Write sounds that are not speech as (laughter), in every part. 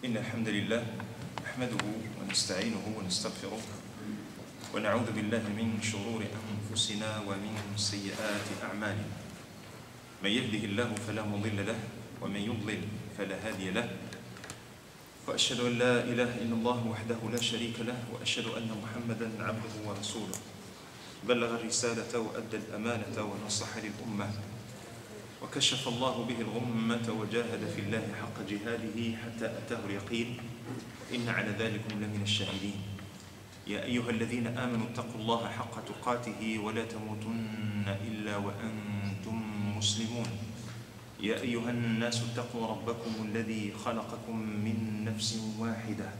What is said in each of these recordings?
إن الحمد لله نحمده ونستعينه ونستغفره ونعوذ بالله من شرور أنفسنا ومن سيئات أعمالنا. من يهده الله فلا مضل له ومن يضلل فلا هادي له. وأشهد أن لا إله إلا الله وحده لا شريك له وأشهد أن محمدا عبده ورسوله. بلغ الرسالة وأدى الأمانة ونصح للأمة. وكشف الله به الغمة وجاهد في الله حق جهاده حتى أتاه اليقين. إن على ذلك لمن الشاهدين. يا أيها الذين آمنوا اتقوا الله حق تقاته ولا تموتن إلا وأنتم مسلمون. يا أيها الناس اتقوا ربكم الذي خلقكم من نفس واحدة.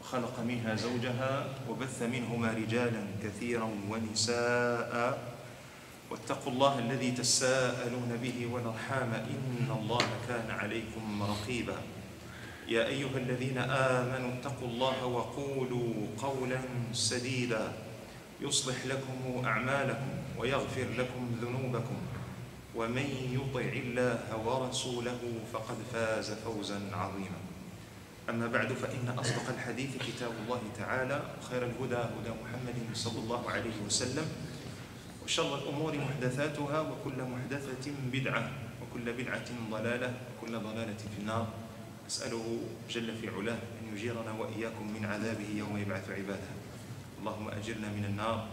وخلق منها زوجها وبث منهما رجالا كثيرا ونساء. واتقوا الله الذي تساءلون به والأرحام إن الله كان عليكم رقيبا. يا أيها الذين آمنوا اتقوا الله وقولوا قولا سديدا. يصلح لكم أعمالكم ويغفر لكم ذنوبكم. ومن يطع الله ورسوله فقد فاز فوزا عظيما. أما بعد فإن أصدق الحديث كتاب الله تعالى وخير الهدى هدى محمد صلى الله عليه وسلم. وشر الأمور محدثاتها وكل محدثة بدعة وكل بدعة ضلالة وكل ضلالة في النار. أسأله جل في علاه أن يجيرنا وإياكم من عذابه يوم يبعث عباده. اللهم أجرنا من النار.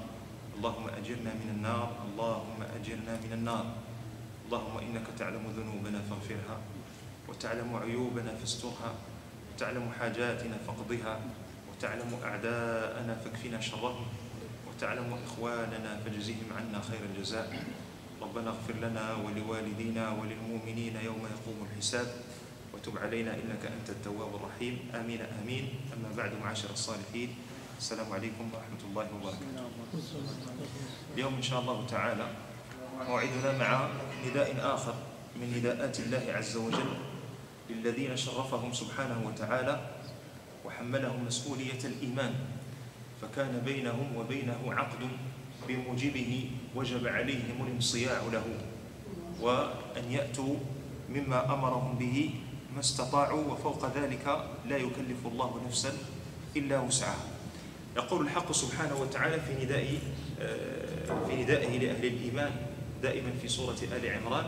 اللهم أجرنا من النار. اللهم أجرنا من النار. اللهم إنك تعلم ذنوبنا فاغفرها وتعلم عيوبنا فاسترها وتعلم حاجاتنا فاقضها وتعلم أعداءنا فاكفنا شرهم. وتعلم إخواننا فاجزهم عنا خير الجزاء. ربنا اغفر لنا ولوالدينا وللمؤمنين يوم يقوم الحساب. وتب علينا إنك أنت التواب الرحيم. آمين آمين. أما بعد معاشر الصالحين السلام عليكم ورحمة الله وبركاته. اليوم إن شاء الله تعالى موعدنا مع نداء آخر من نداءات الله عز وجل للذين شرفهم سبحانه وتعالى وحملهم مسؤولية الإيمان. فكان بينهم وبينه عقد بموجبه وجب عليهم الانصياع له وأن يأتوا مما أمرهم به ما استطاعوا وفوق ذلك لا يكلف الله نفسا إلا وسعها. يقول الحق سبحانه وتعالى في نداء في ندائه لأهل الإيمان دائما في سورة آل عمران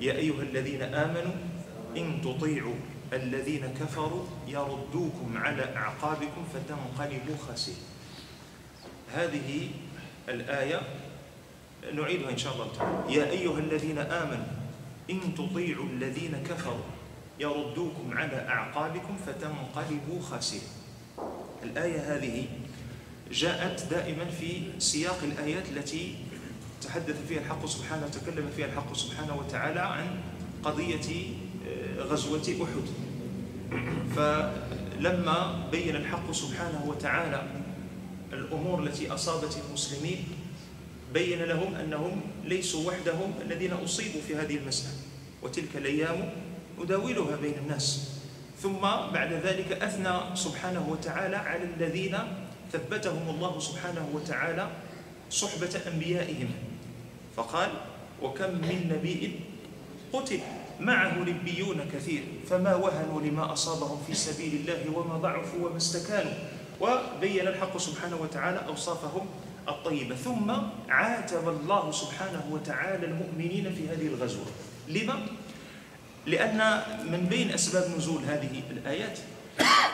يا أيها الذين آمنوا إن تطيعوا الذين كفروا يردوكم على أعقابكم فتنقلبوا خاسرين. هذه الآية نعيدها إن شاء الله تعالى. يا أيها الذين آمنوا إن تطيعوا الذين كفروا يردوكم على أعقابكم فتنقلبوا خاسرين. الآية هذه جاءت دائما في سياق الآيات التي تحدث فيها الحق سبحانه وتكلم فيها الحق سبحانه وتعالى عن قضية غزوة أحد. فلما بين الحق سبحانه وتعالى الأمور التي أصابت المسلمين بين لهم أنهم ليسوا وحدهم الذين أصيبوا في هذه المسألة. وتلك الأيام نداولها بين الناس. ثم بعد ذلك أثنى سبحانه وتعالى على الذين ثبتهم الله سبحانه وتعالى صحبة أنبيائهم. فقال وكم من نبي قتل معه ربيون كثير فما وهنوا لما أصابهم في سبيل الله وما ضعفوا وما استكانوا. وبين الحق سبحانه وتعالى أوصافهم الطيبة. ثم عاتب الله سبحانه وتعالى المؤمنين في هذه الغزوة. لما؟ لأن من بين أسباب نزول هذه الآيات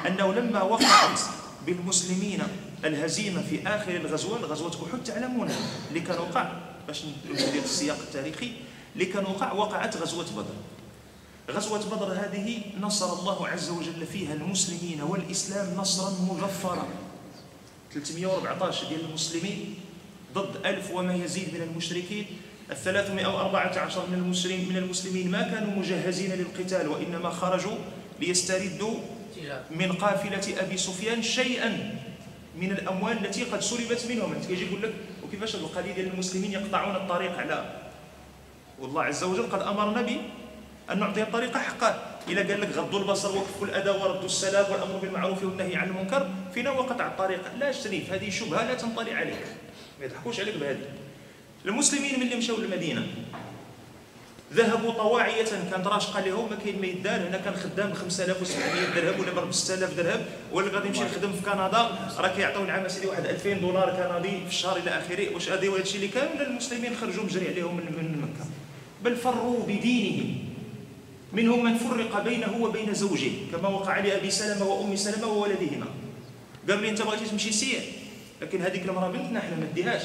أنه لما وقعت بالمسلمين الهزيمة في آخر الغزوة غزوة أحد تعلمون اللي كان وقع باش ندير السياق التاريخي اللي كان وقع وقعت غزوة بدر. غزوة بدر هذه نصر الله عز وجل فيها المسلمين والإسلام نصرا مظفرا 314 ديال المسلمين ضد ألف وما يزيد من المشركين. ال 314 من المسلمين من المسلمين ما كانوا مجهزين للقتال وإنما خرجوا ليستردوا من قافلة أبي سفيان شيئا من الأموال التي قد سلبت منهم. أنت كيجي يقول لك وكيفاش القليل ديال المسلمين يقطعون الطريق على والله عز وجل قد أمرنا أن نعطي الطريقة حقها إذا قال لك غضوا البصر وكفوا الأذى وردوا السلام والأمر بالمعروف والنهي عن المنكر فينا وقطع الطريق. لا شريف هذه شبهة لا تنطلي عليك. ما يضحكوش عليك بهذه. المسلمين من اللي مشاو للمدينة ذهبوا طواعية. كان دراج قال لهم ما كاين ما يدار. هنا كان خدام ب 5700 درهم ولا ب 6000 درهم. ولا غادي يمشي يخدم في كندا راه كيعطيو العام سيدي واحد 2000 دولار كندي في الشهر إلى آخره. واش هذا هو الشيء اللي كان ولا المسلمين خرجوا مجري عليهم من, مكة. بل فروا بدينهم. منهم من فرق بينه وبين زوجه كما وقع لابي سلمة وأم سلمة وولدهما. قال لي أنت بغيتي تمشي سير لكن هذيك المرأة بنتنا إحنا ما نديهاش.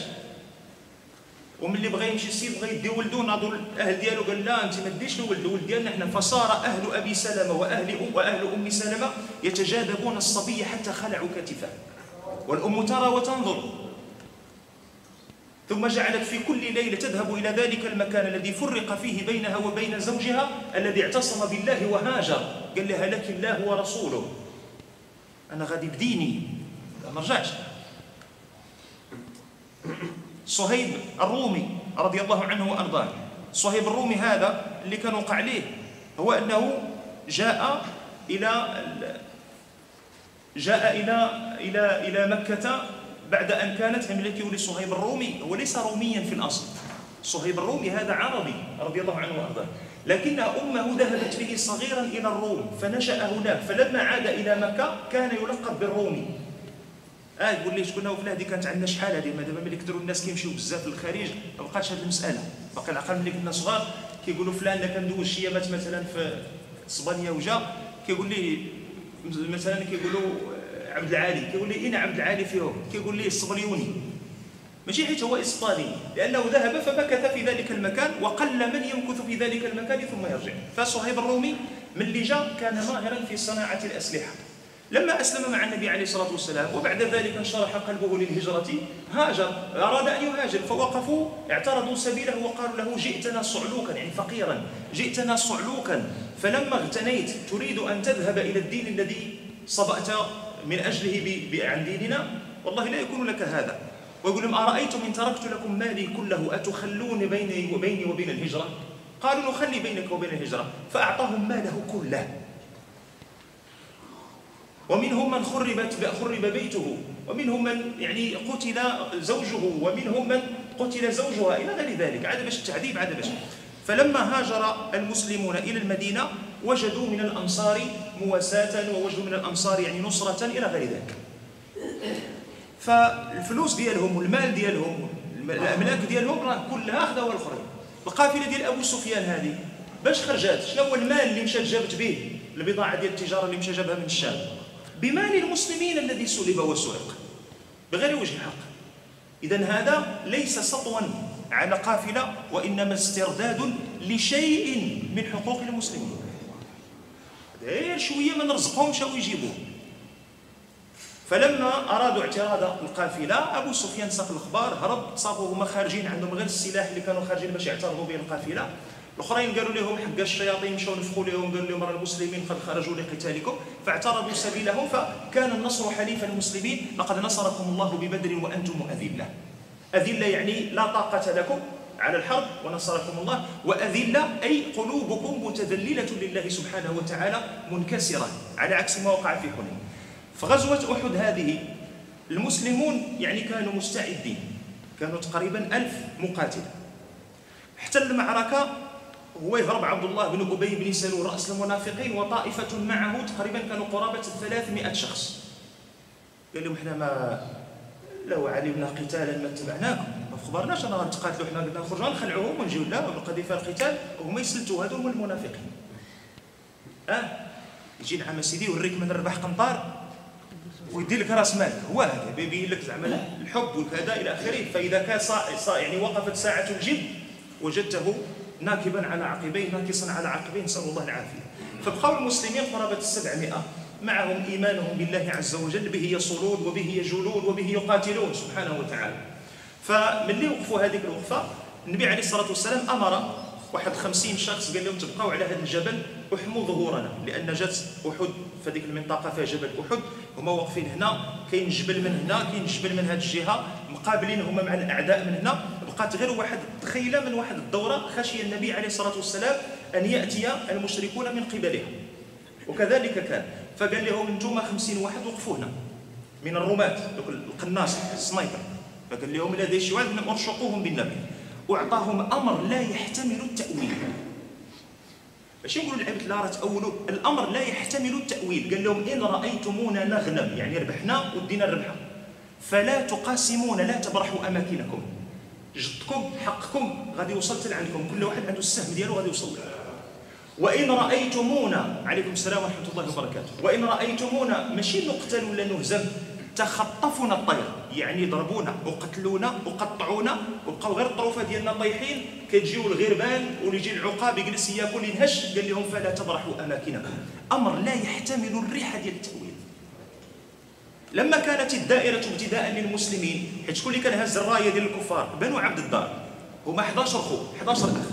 وملي بغى يمشي السيد بغى يدي ولده ناضوا الاهل ديالو قال لا أنت ما تديش الولد الولد ديالنا حنا فصار أهل أبي سلمة وأهل أم وأهل أم سلمة يتجاذبون الصبي حتى خلعوا كتفه. والأم ترى وتنظر. ثم جعلت في كل ليلة تذهب إلى ذلك المكان الذي فرق فيه بينها وبين زوجها الذي اعتصم بالله وهاجر. قال لها لك الله ورسوله. أنا غادي بديني. ما رجعش. صهيب الرومي رضي الله عنه وأرضاه. صهيب الرومي هذا اللي كان وقع عليه هو أنه جاء إلى جاء إلى إلى إلى مكة بعد أن كانت هملته لصهيب الرومي هو ليس روميا في الأصل. صهيب الرومي هذا عربي رضي الله عنه وأرضاه. لكن أمه ذهبت به صغيرا إلى الروم فنشأ هناك فلما عاد إلى مكة كان يلقب بالرومي. آه يقول لي شكون فلان هذه كانت عندنا شحال هذه؟ ما دابا ملي كثروا الناس كيمشيو بزاف للخارج ما بقاتش هذه المسألة. باقي العقل ملي كنا صغار كيقولوا فلان كان دوز شي مات مثلا في اسبانيا وجا كيقول لي مثلا كيقولوا عبد العالي كيقول لي اين عبد العالي فيهم؟ كيقول لي الصبليوني ماشي حيت هو إسباني لأنه ذهب فمكث في ذلك المكان وقل من يمكث في ذلك المكان ثم يرجع. فصهيب الرومي من اللي جا كان ماهرا في صناعة الأسلحة. لما أسلم مع النبي عليه الصلاة والسلام وبعد ذلك انشرح قلبه للهجرة هاجر أراد أن يهاجر فوقفوا اعترضوا سبيله وقالوا له جئتنا صعلوكا يعني فقيرا جئتنا صعلوكا. فلما اغتنيت تريد أن تذهب إلى الدين الذي صبأت من أجله عن ديننا؟ والله لا يكون لك هذا. ويقول لهم أرأيتم إن تركت لكم مالي كله؟ أتخلون بيني وبيني وبين الهجرة؟ قالوا نخلي بينك وبين الهجرة. فأعطاهم ماله كله. ومنهم من خربت خرب بيته. ومنهم من يعني قتل زوجه. ومنهم من قتل زوجها. إلى غير ذلك. عاد باش التعذيب عاد باش فلما هاجر المسلمون إلى المدينة وجدوا من الأنصار مواساة ووجدوا من الانصار يعني نصرة إلى غير ذلك. فالفلوس ديالهم والمال ديالهم الاملاك ديالهم راه كلها اخذوها الآخرين. القافلة ديال أبو سفيان هذه باش خرجت شنو هو المال اللي مشات جابت به؟ البضاعة ديال التجارة اللي مشى جابها من الشام. بمال المسلمين الذي سلب وسرق. بغير وجه حق إذا هذا ليس سطوا على قافلة وإنما استرداد لشيء من حقوق المسلمين. غير شوية ما نرزقهمش أو يجيبوه فلما أرادوا اعتراض القافلة أبو سفيان ساق الأخبار هرب صافوا هما خارجين عندهم غير السلاح اللي كانوا خارجين باش يعترضوا به القافلة. الأخرين قالوا لهم حق الشياطين مشاو نفخوا لهم. قالوا لهم راه المسلمين قد خرجوا لقتالكم فاعترضوا سبيلهم فكان النصر حليف المسلمين لقد نصركم الله ببدر وأنتم أذلة. أذلة يعني لا طاقة لكم على الحرب ونصركم الله وأذلة أي قلوبكم متذللة لله سبحانه وتعالى منكسرة. على عكس ما وقع في حنين فغزوة أحد هذه المسلمون يعني كانوا مستعدين. كانوا تقريبا ألف مقاتل. احتل المعركة هو يهرب عبد الله بن أبي بن سلول رأس المنافقين وطائفة معه تقريبا كانوا قرابة 300 شخص. قال لهم إحنا ما لو علمنا قتالا ما اتبعناكم. خبرناش أنا غنتقاتلوا حنا قلنا نخرجوا نخلعوهم ونجيو لا ونبقى فيها القتال وهما يسلتوا هذو هما المنافقين. أه؟ يجي نعم سيدي يوريك من ربح قنطار ويدير لك راس مالك هو هذا بيبين لك زعما الحب وكذا إلى آخره. فإذا كان صا... صا... يعني وقفت ساعة الجد وجدته ناكبا على عقبيه ناكصا على عقبيه نسأل الله العافية. فبقوا المسلمين قرابة السبعمائة. معهم إيمانهم بالله عز وجل به يصلون وبه يجولون وبه يقاتلون. سبحانه وتعالى. فمن اللي وقفوا هذيك الوقفة النبي عليه الصلاة والسلام أمر واحد خمسين شخص قال لهم تبقوا على هذا الجبل احموا ظهورنا لأن جات أحد في هذيك المنطقة فيها جبل أحد هما واقفين هنا كاين جبل من هنا كاين جبل من هذه الجهة مقابلين هما مع الأعداء من هنا بقات غير واحد تخيلة من واحد الدورة خشي النبي عليه الصلاة والسلام أن يأتي المشركون من قبلها وكذلك كان فقال لهم أنتم 50 واحد وقفوا هنا من الرماة القناص السنايبر. فقال لهم لا شي واحد أرشقوهم بالنبي. واعطاهم أمر لا يحتمل التأويل. ماشي نقولوا للعباد لا راه تاولوا الأمر لا يحتمل التأويل. قال لهم إن رأيتمونا نغنم يعني ربحنا ودينا الربحة. فلا تقاسمون لا تبرحوا أماكنكم. جدكم حقكم غادي يوصل عندكم. كل واحد عنده السهم ديالو غادي يوصل وإن رأيتمونا عليكم السلام ورحمة الله وبركاته. وإن رأيتمونا ماشي نقتل ولا نهزم. تخطفنا الطير. يعني ضربونا وقتلونا وقطعونا وبقاو غير الطروفة ديالنا طايحين. كتجيو الغربان ويجي العقاب يجلس ياكل ينهش قال لهم فلا تبرحوا أماكنكم. أمر لا يحتمل الريحه ديال التأويل. لما كانت الدائرة ابتداء للمسلمين حيت شكون اللي كان هز الراية ديال الكفار بنو عبد الدار هما 11 خو 11 أخ.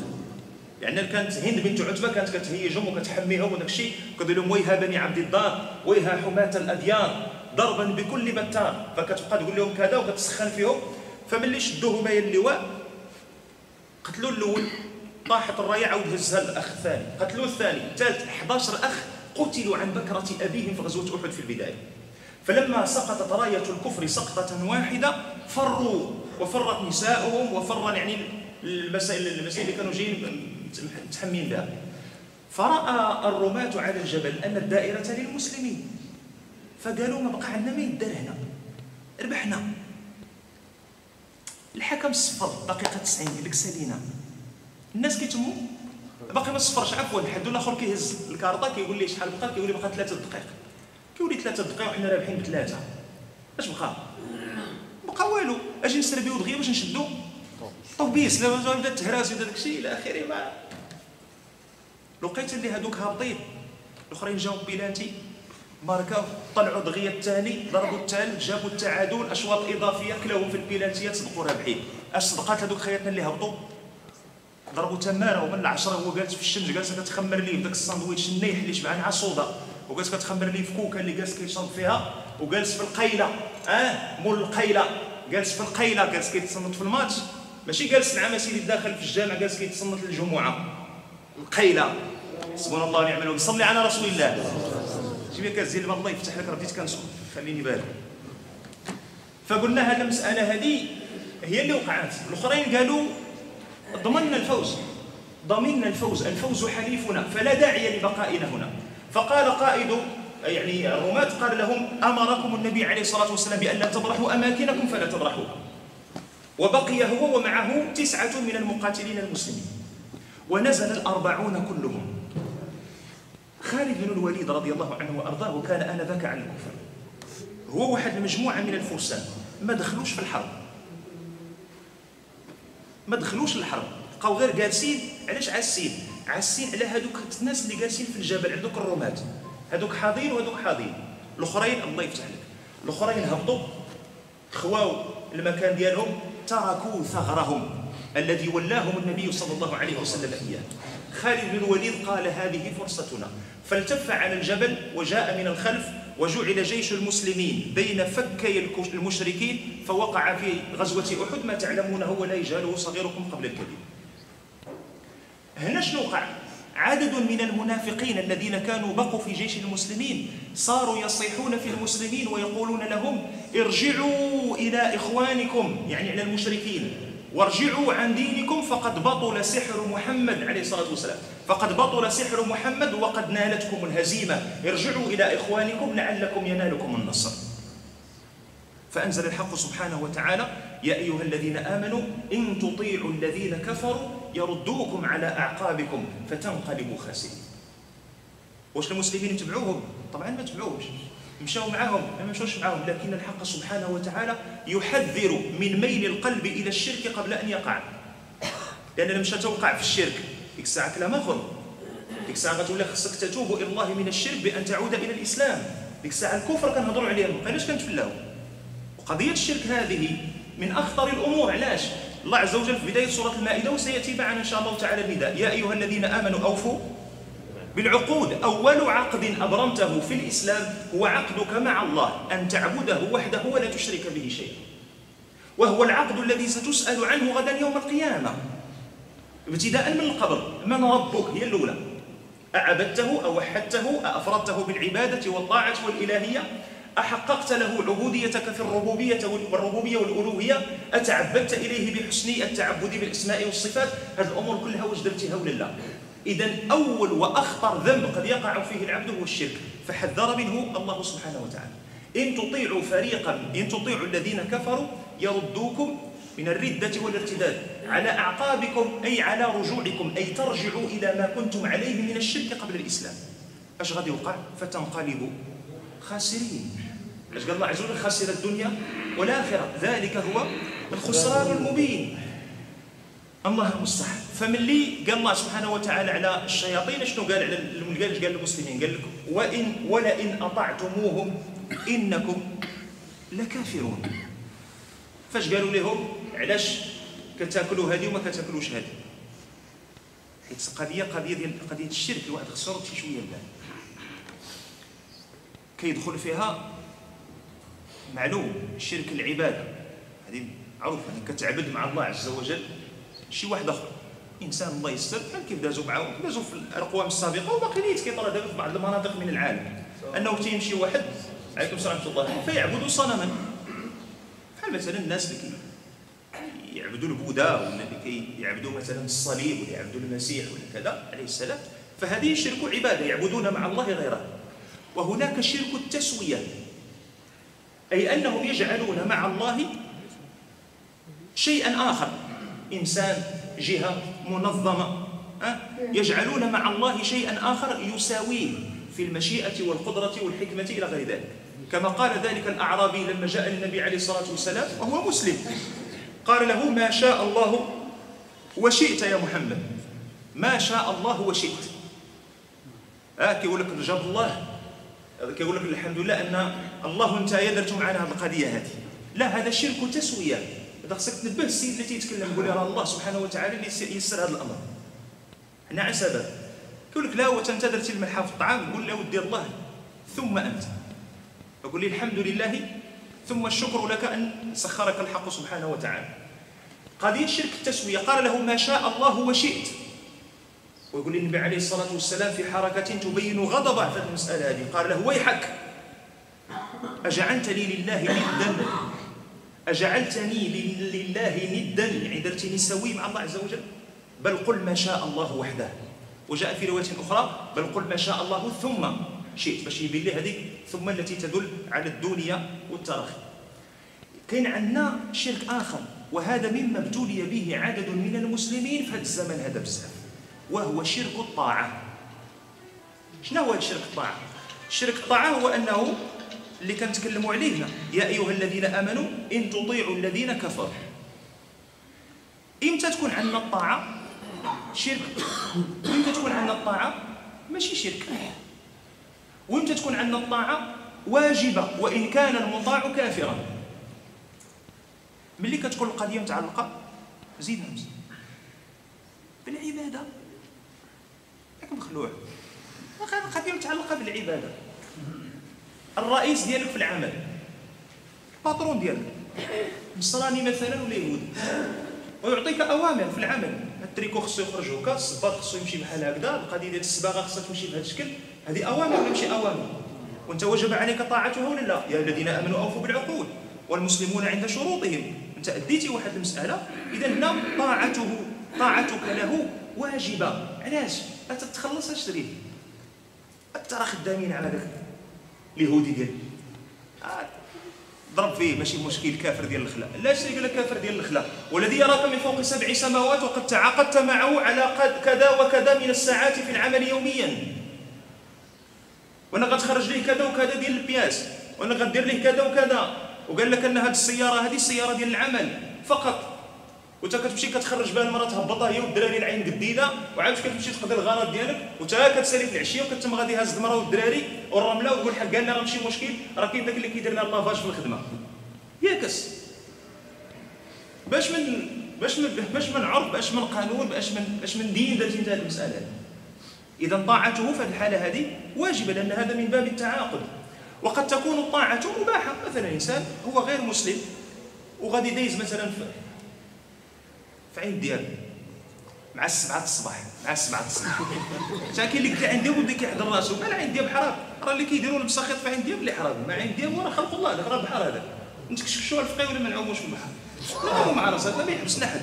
يعني كانت هند بنت عتبة كانت كتهيجهم وكتحميهم وداك الشيء كتقول لهم ويها بني عبد الدار ويها حماة الأديان. ضربا بكل بتار. فكتبقى تقول لهم كذا وكتسخن فيهم. فملي شدوه هما اللواء قتلوا الأول طاحت الرايه عاود هزها الاخ الثاني قتلوا الثاني. الثالث 11 أخ قتلوا عن بكرة أبيهم في غزوة أحد في البداية. فلما سقطت راية الكفر سقطة واحدة فروا وفرت نساؤهم وفر يعني المسائل المسائل اللي كانوا جايين متحمين بها. فرأى الرماة على الجبل أن الدائرة للمسلمين. فقالوا ما بقى عندنا ما يدار هنا. ربحنا. الحكم صفر دقيقه 90 قال لك سالينا. الناس كيتموا باقي ما صفرش. عفوا حد الآخر كيهز الكارطة كيقول لي شحال بقى كيقول لي بقى ثلاثة دقائق. كيقول لي ثلاثة دقائق وحنا رابحين بثلاثة. اش بقى؟ بقى والو. أجي نسربيو دغيا باش نشدو؟ طوبيس لا بدا تهراس ودا داكشي إلى آخره ما. لقيت اللي هذوك هابطين. الأخرين جاو بيلانتي ماركاو طلعوا دغيا الثاني ضربوا الثالث جابوا التعادل. أشواط إضافية كلاهم في البيلانتيات صدقوا رابحين اش صدقات هذوك خياتنا اللي هبطوا. ضربوا تماره ومن العشرة هو جالس في الشمس جالسه كتخمر ليه بداك الساندويتش النيح اللي شبعان على الصودا وجالس كتخمر ليه في كوكا اللي جالس كيشرب فيها. وجالس في القيله آه مول القيله جالس في القيله جالس كيتصنت في الماتش. ماشي جالس مع مسيري داخل في الجامع جالس كيتصنت للجمعة. القيله سبحان الله ونعم الوكيل. صلي على رسول الله. شوية كتزيد الله يفتح لك راه بديت كنسكت خليني بالك فقلنا هذه المسألة هذه هي اللي وقعت. الأخرين قالوا ضمننا الفوز. ضمننا الفوز. الفوز حليفنا فلا داعي لبقائنا هنا. فقال قائد يعني الرماة قال لهم أمركم النبي عليه الصلاة والسلام بأن لا تبرحوا أماكنكم فلا تبرحوا. وبقي هو ومعه تسعة من المقاتلين المسلمين. ونزل الأربعون كلهم. خالد بن الوليد رضي الله عنه وأرضاه كان آنذاك على الكفر. هو واحد المجموعه من الفرسان. ما دخلوش في الحرب. ما دخلوش الحرب. بقاو غير جالسين. علاش عاسين؟ عاسين على هذوك الناس اللي جالسين في الجبل عندك الرماة. هذوك حاضين وهذوك حاضين الأخرين الله يفتح لك. الأخرين هبطوا. خواو المكان ديالهم تركوا ثغرهم. الذي ولاهم النبي صلى الله عليه وسلم إياه. خالد بن الوليد قال هذه فرصتنا. فالتف على الجبل وجاء من الخلف وجعل جيش المسلمين بين فكي المشركين فوقع في غزوة أحد. ما تعلمونه ولا يجهله صغيركم قبل الكبير. هنا شنو وقع؟ عدد من المنافقين الذين كانوا بقوا في جيش المسلمين صاروا يصيحون في المسلمين ويقولون لهم ارجعوا إلى إخوانكم يعني على المشركين. وارجعوا عن دينكم فقد بطل سحر محمد عليه الصلاة والسلام. فقد بطل سحر محمد وقد نالتكم الهزيمة. ارجعوا إلى إخوانكم لعلكم ينالكم النصر. فأنزل الحق سبحانه وتعالى يا أيها الذين آمنوا إن تطيعوا الذين كفروا يردوكم على أعقابكم فتنقلبوا خاسرين. واش المسلمين يتبعوهم؟ طبعا ما تبعوهمش. مشاو معهم ما مشاوش معهم لكن الحق سبحانه وتعالى يحذر من ميل القلب إلى الشرك قبل أن يقع. لأن لما توقع في الشرك ديك الساعة كلام آخر. ديك الساعة غتولي خصك تتوب إلى الله من الشرك بأن تعود إلى الإسلام. ديك الساعة الكفر كنهضروا عليه ما بقيناش كنتفلاو. وقضية الشرك هذه من أخطر الأمور علاش؟ الله عز وجل في بداية سورة المائدة وسيأتي معنا إن شاء الله تعالى النداء. يا أيها الذين آمنوا أوفوا بالعقود. أول عقد أبرمته في الإسلام هو عقدك مع الله أن تعبده وحده ولا تشرك به شيئا. وهو العقد الذي ستسأل عنه غدا يوم القيامة. ابتداء من القبر. من ربك؟ هي الأولى. أعبدته أو وحدته أفردته بالعبادة والطاعة والإلهية. أحققت له عبوديتك في الربوبية والربوبية والألوهية. أتعبدت إليه بحسن التعبد بالأسماء والصفات. هذه الأمور كلها واش لا إذا أول وأخطر ذنب قد يقع فيه العبد هو الشرك. فحذر منه الله سبحانه وتعالى. إن تطيعوا فريقا إن تطيعوا الذين كفروا يردوكم من الردة والارتداد على أعقابكم أي على رجوعكم أي ترجعوا إلى ما كنتم عليه من الشرك قبل الإسلام. أش غادي يوقع؟ فتنقلبوا خاسرين. اش قال الله عز وجل خسر الدنيا والآخرة. ذلك هو الخسران المبين. الله المستعان. فملي قال الله سبحانه وتعالى على الشياطين شنو قال على قال قال للمسلمين قال لكم وان ولئن أطعتموهم إنكم لكافرون. فاش قالوا لهم؟ علاش كتاكلوا هذه وما كتاكلوش هذه؟ حيت قضيه قضية ديال قضية الشرك الواحد يرد شي شوية البال كيدخل فيها معلوم شرك العبادة. هذه معروفة كتعبد مع الله عز وجل. شي واحد آخر. إنسان الله يستر بحال كيف دازوا معاهم دازوا في الأقوام السابقة وباقي نيت كيطرى دابا في بعض المناطق من العالم. أنه تيمشي واحد عليكم السلام ورحمه الله فيعبد صنما. بحال مثلا الناس اللي يعبدوا البوذا ولا اللي كيعبدوا مثلا الصليب ولا يعبدوا المسيح ولا كذا عليه السلام. فهذه شرك عبادة يعبدون مع الله غيره. وهناك شرك التسوية أي أنهم يجعلون مع الله شيئا آخر. إنسان جهة منظمة يجعلون مع الله شيئا آخر يساويه في المشيئة والقدرة والحكمة إلى غير ذلك. كما قال ذلك الأعرابي لما جاء النبي عليه الصلاة والسلام وهو مسلم. قال له ما شاء الله وشئت يا محمد. ما شاء الله وشئت. آه كيقول لك جاب الله. كيقول لك الحمد لله أن الله انت درتو معنا هذه القضية هذه. لا هذا شرك تسوية. إذا خصك تنبه السيد اللي تيتكلم يقول راه الله سبحانه وتعالى اللي يسر هذا الأمر. حنا على سبب. يقول لك لا هو انت درتي الملحه في الطعام قول له ودي الله ثم أنت. فقول لي الحمد لله ثم الشكر لك أن سخرك الحق سبحانه وتعالى. قضيه شرك التسوية قال له ما شاء الله وشئت. ويقول لي النبي عليه الصلاة والسلام في حركة تبين غضبه في المسألة هذه قال له ويحك. أجعلتني لله ندا أجعلتني لله ندا يعني درتني سوي مع الله عز وجل؟ بل قل ما شاء الله وحده. وجاء في رواية أخرى بل قل ما شاء الله ثم. شئت باش يبين لي هذيك ثم التي تدل على الدنيا والتراخي. كاين عندنا شرك آخر وهذا مما ابتلي به عدد من المسلمين في هذا الزمن هذا بزاف. وهو شرك الطاعة. شنو هو شرك الطاعة؟ شرك الطاعة هو أنه اللي كنتكلموا عليه هنا. يا أيها الذين آمنوا إن تطيعوا الذين كفروا. إمتى تكون عندنا الطاعة شرك. وامتى تكون عندنا الطاعة ماشي شرك. وامتى تكون عندنا الطاعة واجبة. وإن كان المطاع كافرا. ملي كتكون القضية متعلقة زيد همز بالعبادة. ياك مخلوع. القضية متعلقة بالعبادة. الرئيس ديالك في العمل. الباترون ديالك. نصراني مثلا ولا يهودي ويعطيك أوامر في العمل. التريكو خصو يخرج هكا الصباط خصو يمشي بحال هكذا القضية ديال الصباغة خصها تمشي بهذا الشكل. هذه أوامر ولا ماشي أوامر؟ وأنت وجب عليك طاعتها ولا لا. يا الذين آمنوا أوفوا بالعقول. والمسلمون عند شروطهم. أنت أديتي واحد المسألة. إذا هنا طاعته طاعتك له واجبة. علاش؟ لا تتخلص اشتريه ترى خدامين على ذلك. اليهودي ديال آه، ضرب فيه ماشي مشكل كافر ديال الخلا. لا شريك لك كافر ديال الخلا. والذي يراك من فوق سبع سماوات وقد تعاقدت معه على كذا وكذا من الساعات في العمل يوميا. وأنا غتخرج ليه كذا وكذا ديال البياس وأنا غدير ليه كذا وكذا. وقال لك أن هذه السيارة هذه السيارة ديال العمل فقط. وانت كتمشي كتخرج بها المراه تهبطها هي والدراري العين قديدة وعاد كتمشي تقضي الغرض ديالك وتا كتسالي في العشية وكتم غادي هاز المراه والدراري والرملة وتقول حق قال راه ماشي مشكل راه كاين داك اللي كيدير لنا لافاج في الخدمة. ياكس. باش من باش من باش من عرف باش من قانون باش من باش من دين درتي انت هذه المسألة. إذا طاعته في الحالة هذه واجبة لأن هذا من باب التعاقد. وقد تكون الطاعة مباحة. مثلا إنسان هو غير مسلم وغادي دايز مثلا في عين ديالو مع السبعة الصباح مع السبعة الصباح. حتى كاين اللي كدا عين ديالو بدا كيحضر راسو مال عين ديال بحرام راه اللي كيديروا المساخيط في عين ديال اللي حرام ما عين ديال راه خلق الله هذاك راه البحر هذاك نتكشفوا الفقيه ولا ما نعوموش في البحر؟ لا مع راسه هذا ما يحبسنا حد.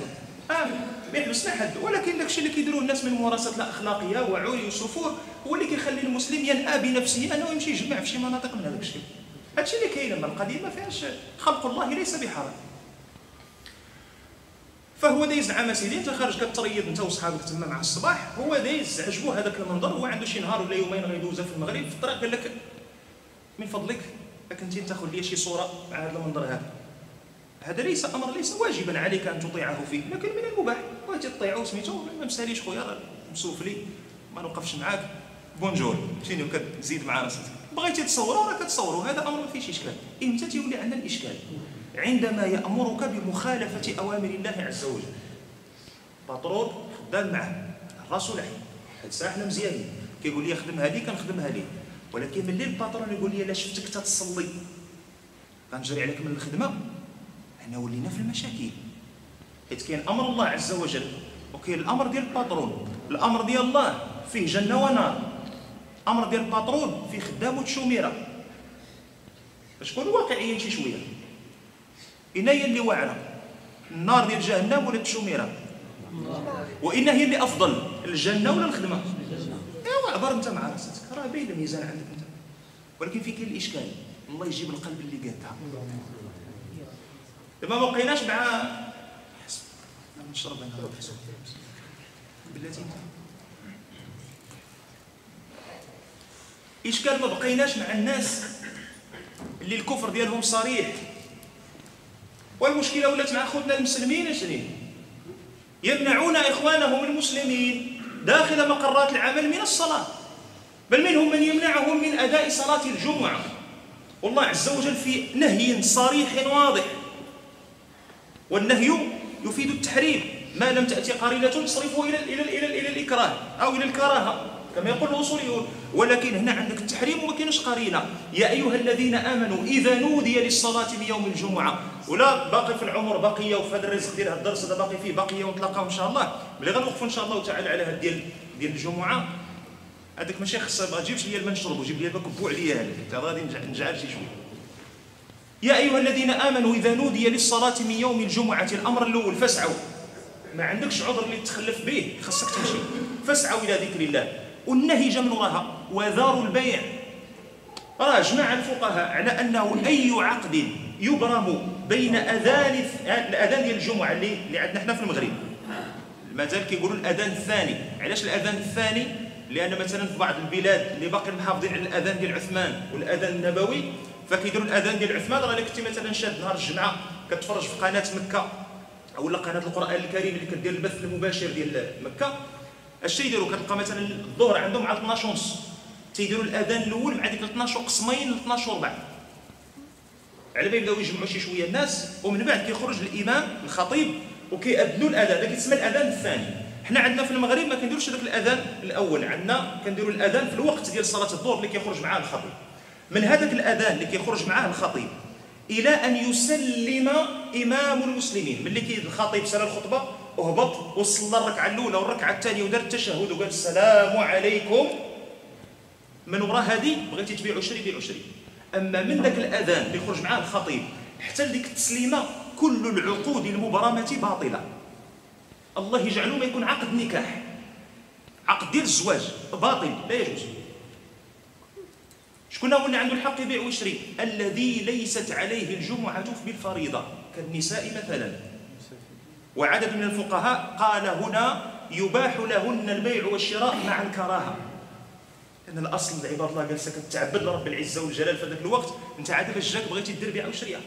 آه. ما يحبسنا حد. ولكن داكشي اللي كيديروه الناس من ممارسات لا اخلاقيه وعري وسفور هو اللي كيخلي المسلم ينأى بنفسه أنه يمشي يجمع في شي مناطق من هذاك الشيء. هادشي اللي كاين اما القضية ما فيهاش خلق الله ليس بحرام. فهو دايز عام سيدي انت خارج كتريض انت وصحابك تما مع الصباح هو دايز عجبو هذاك المنظر هو عنده شي نهار ولا يومين غيدوزها في المغرب في الطريق قال لك من فضلك كنتي تاخذ لي شي صورة مع هذا المنظر هذا. هذا ليس أمر ليس واجبا عليك أن تطيعه فيه لكن من المباح بغيتي تطيعه سميتو ما مساليش خويا راه مسوف لي ما نوقفش معاك. بونجور شنو كتزيد مع راسك. بغيتي تصوروا راه كتصوروا هذا أمر ما فيهش إشكال. إمتى تيولي عندنا الاشكال عندما يأمرك بمخالفة أوامر الله عز وجل. باترون خدام معاه راسو لحي هاد الساعة حنا مزيانين كيقول لي خدم هذه كنخدمها ليه. ولكن ملي ال patron يقول لي لا شفتك تتصلي. غنجري عليك من الخدمة. حنا ولينا في المشاكل. حيت كاين أمر الله عز وجل وكاين الأمر ديال ال patron الأمر ديال الله فيه جنة ونار. أمر ديال ال patron فيه خدام وتشوميرة. نكونوا واقعيين شي شوية؟ هي اللي واعره النار ديال جهنم ولا التشوميره وإن هي اللي أفضل الجنة ولا الخدمة؟ ايوا عبر أنت مع رأسك. راه باين الميزان عندك أنت. ولكن في كاين الإشكال. الله يجيب القلب اللي قادها. دابا ما بقيناش مع نشرب أنا بلاتي. إشكال ما بقيناش مع الناس اللي الكفر ديالهم صريح. والمشكلة ولات مع خوتنا المسلمين اشني يمنعون إخوانهم المسلمين داخل مقرات العمل من الصلاة. بل منهم من يمنعهم من أداء صلاة الجمعة. والله عز وجل في نهي صريح واضح. والنهي يفيد التحريم. ما لم تأتي قرينة تصرفه إلى إلى إلى إلى الإكراه أو إلى الكراهة. كما يقول الأصوليون. ولكن هنا عندك التحريم وما كاينش قرينة. يا أيها الذين آمنوا إذا نودي للصلاة من يوم الجمعة ولا باقي في العمر بقية وفي هذا الرزق ديال الدرس هذا باقي فيه بقية ونتلاقاو إن شاء الله. ملي غنوقفوا إن شاء الله تعالى على هذا ديال ديال الجمعة. هذاك ماشي خص ما تجيبش لي الماء نشربو جيب لي كبو عليا هذا غادي نجعل شي شوية. يا أيها الذين آمنوا إذا نودي للصلاة من يوم الجمعة الأمر الأول فاسعوا. ما عندكش عذر اللي تخلف به خاصك تمشي. فاسعوا إلى ذكر الله. والنهي وراها. وذار البيع. راه جمع الفقهاء على أنه أي عقد يبرم بين أذان الأذان ديال الجمعة اللي, اللي عندنا إحنا في المغرب. مازال كيقولوا الأذان الثاني. علاش الأذان الثاني؟ لأن مثلا في بعض البلاد اللي باقي محافظين على الأذان ديال عثمان والأذان النبوي فكيديروا الأذان ديال عثمان. راه كنتي مثلا شاد نهار الجمعة كتفرج في قناة مكة ولا قناة القرآن الكريم اللي كدير البث المباشر ديال مكة. اش تيديروا؟ كتلقى مثلا الظهر عندهم على 12 ونص. تيديروا الأذان الأول مع ديك 12 قسمين ل 12 وربع. على بال يبداو يجمعوا شي شوية الناس ومن بعد كيخرج الإمام الخطيب وكيأذنوا الأذان. هذا كيتسمى الأذان الثاني. حنا عندنا في المغرب ما كنديروش هذاك الأذان الأول. عندنا كنديروا الأذان في الوقت ديال صلاة الظهر اللي كيخرج معاه الخطيب. من هذاك الأذان اللي كيخرج معاه الخطيب إلى أن يسلم إمام المسلمين. ملي كي الخطيب سأل الخطبة وهبط وصلى الركعة الأولى والركعة الثانية ودار التشهد وقال السلام عليكم. من وراء هذه بغيتي تبيع عشري بيع عشري أما من ذاك الأذان اللي يخرج معاه الخطيب حتى لديك التسليمة كل العقود المبرمة باطلة. الله يجعله ما يكون عقد نكاح. عقد ديال الزواج باطل لا يجوز. شكون هو اللي عنده الحق يبيع ويشري الذي ليست عليه الجمعة بالفريضة كالنساء مثلا. وعدد من الفقهاء قال هنا يباح لهن البيع والشراء مع الكراهة. لأن الأصل عباد الله جالسة كتعبد لرب العزة والجلال في ذاك الوقت أنت عاد فاش جاك بغيتي دير بيع وشريها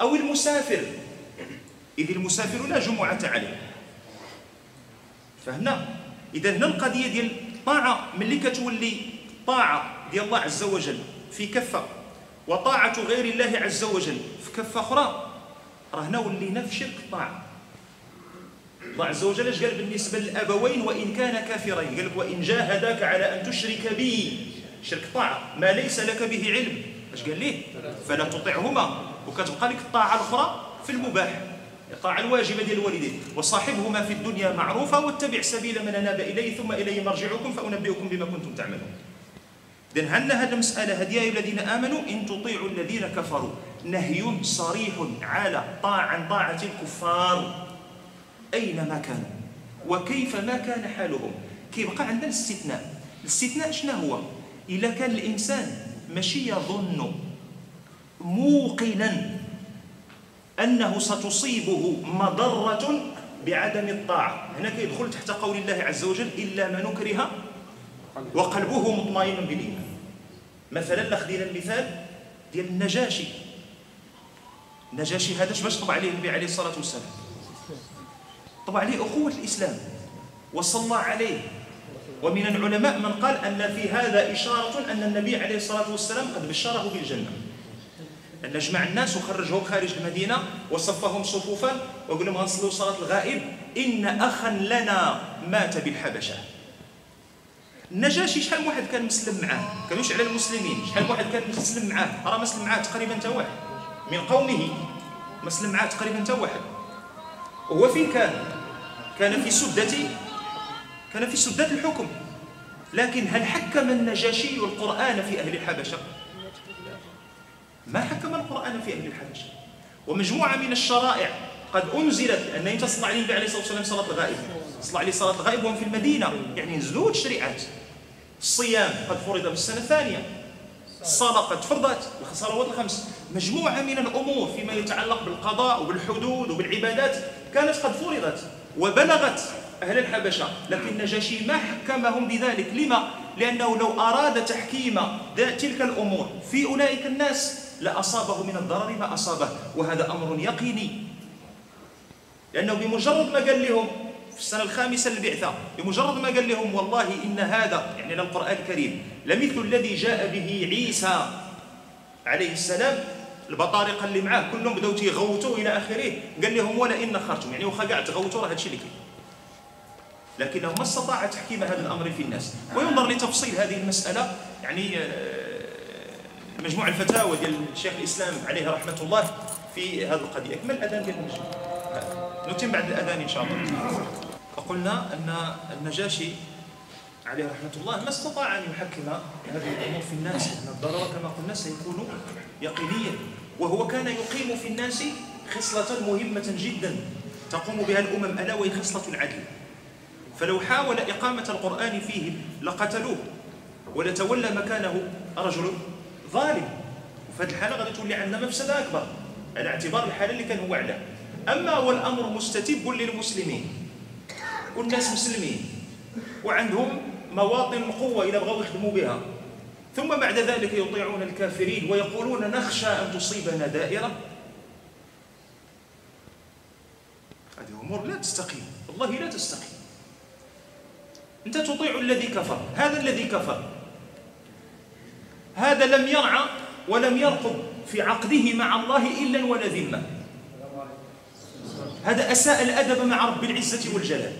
أو المسافر. إذ المسافر لا جمعة عليه. فهمنا؟ إذا هنا القضية ديال الطاعة ملي كتولي طاعة ديال الله عز وجل في كفة وطاعة غير الله عز وجل في كفة أخرى راه هنا ولينا في شرك الطاعة. الله عز وجل اش قال بالنسبة للأبوين وإن كان كافرين؟ قال لك وإن جاهداك على أن تشرك بي. شرك طاعة ما ليس لك به علم. اش قال ليه؟ فلا تطعهما. وكتبقى لك الطاعة الأخرى في المباح. الطاعة الواجبة ديال الوالدين. وصاحبهما في الدنيا معروفة واتبع سبيل من أناب إليه ثم إليه مرجعكم فأنبئكم بما كنتم تعملون. إذن هل هذه المسألة هدي يا الذين آمنوا؟ إن تطيعوا الذين كفروا. نهي صريح على طاعة طاعة الكفار. أينما كانوا وكيف ما كان حالهم؟ كيبقى عندنا الاستثناء. الاستثناء شنو هو؟ اذا كان الإنسان ماشي يظن موقنا أنه ستصيبه مضرة بعدم الطاعة. هنا كيدخل تحت قول الله عز وجل إلا من نكره وقلبه مطمئن بالإيمان. مثلا خدينا المثال ديال النجاشي. النجاشي هذا باش طبع عليه النبي عليه الصلاة والسلام؟ طبع عليه أخوة الإسلام وصلى عليه. ومن العلماء من قال أن في هذا إشارة أن النبي عليه الصلاة والسلام قد بشره بالجنة. أن جمع الناس وخرجهم خارج المدينة وصفهم صفوفا وقال لهم غنصلوا صلاة الغائب. إن أخا لنا مات بالحبشة. النجاشي شحال واحد كان مسلم معاه؟ كانوش على المسلمين. شحال واحد كان مسلم معاه؟ راه مسلم معاه تقريبا حتى واحد. من قومه مسلم معاه تقريبا حتى واحد. وهو فين كان؟ كان في سدة كان في سدة الحكم. لكن هل حكم النجاشي القرآن في أهل الحبشة؟ ما حكم القرآن في أهل الحبشة. ومجموعة من الشرائع قد أنزلت أنت صلى عليه عليه الصلاة والسلام صلاة الغائب صلى عليه صلاة الغائب وهم في المدينة. يعني نزلوا الشريعات الصيام قد فرض في السنة الثانية. الصلاة قد فرضت الصلوات الخمس. مجموعة من الأمور فيما يتعلق بالقضاء وبالحدود وبالعبادات كانت قد فرضت. وبلغت أهل الحبشة لكن النجاشي ما حكمهم بذلك. لما؟ لأنه لو أراد تحكيم تلك الأمور في أولئك الناس لأصابه من الضرر ما أصابه. وهذا أمر يقيني. لأنه بمجرد ما قال لهم في السنة الخامسة للبعثة بمجرد ما قال لهم والله إن هذا يعني القرآن الكريم لمثل الذي جاء به عيسى عليه السلام البطارقة اللي معاه كلهم بداو تيغوتوا إلى آخره. قال لهم ولا إن خرجتم. يعني واخا قاعد تغوتوا راه هادشي اللي كاين. لكنه ما استطاع تحكيم هذا الأمر في الناس وينظر لتفصيل هذه المسألة. يعني آه، مجموع الفتاوى ديال الشيخ الإسلام عليه رحمة الله في هذه القضية. أكمل الأذان ديال المسجد نتم بعد الأذان إن شاء الله. فقلنا أن النجاشي عليه رحمة الله ما استطاع أن يحكم هذه الأمور في الناس. أن الضرر كما قلنا سيكون يقينيا. وهو كان يقيم في الناس خصلة مهمة جدا. تقوم بها الأمم ألا وهي خصلة العدل. فلو حاول إقامة القرآن فيه لقتلوه. ولتولى مكانه رجل ظالم. وفي هذه الحالة غادي تولي عندنا مفسدة أكبر. على اعتبار الحالة اللي كان هو عليها أما والأمر مستتب للمسلمين. والناس مسلمين. وعندهم مواطن القوة إذا بغوا يخدموا بها. ثم بعد ذلك يطيعون الكافرين ويقولون نخشى أن تصيبنا دائرة. هذه أمور لا تستقيم. والله لا تستقيم. أنت تطيع الذي كفر. هذا الذي كفر. هذا لم يرعى ولم يرقب في عقده مع الله إلا ولا ذمة. هذا أساء الأدب مع رب العزة والجلال.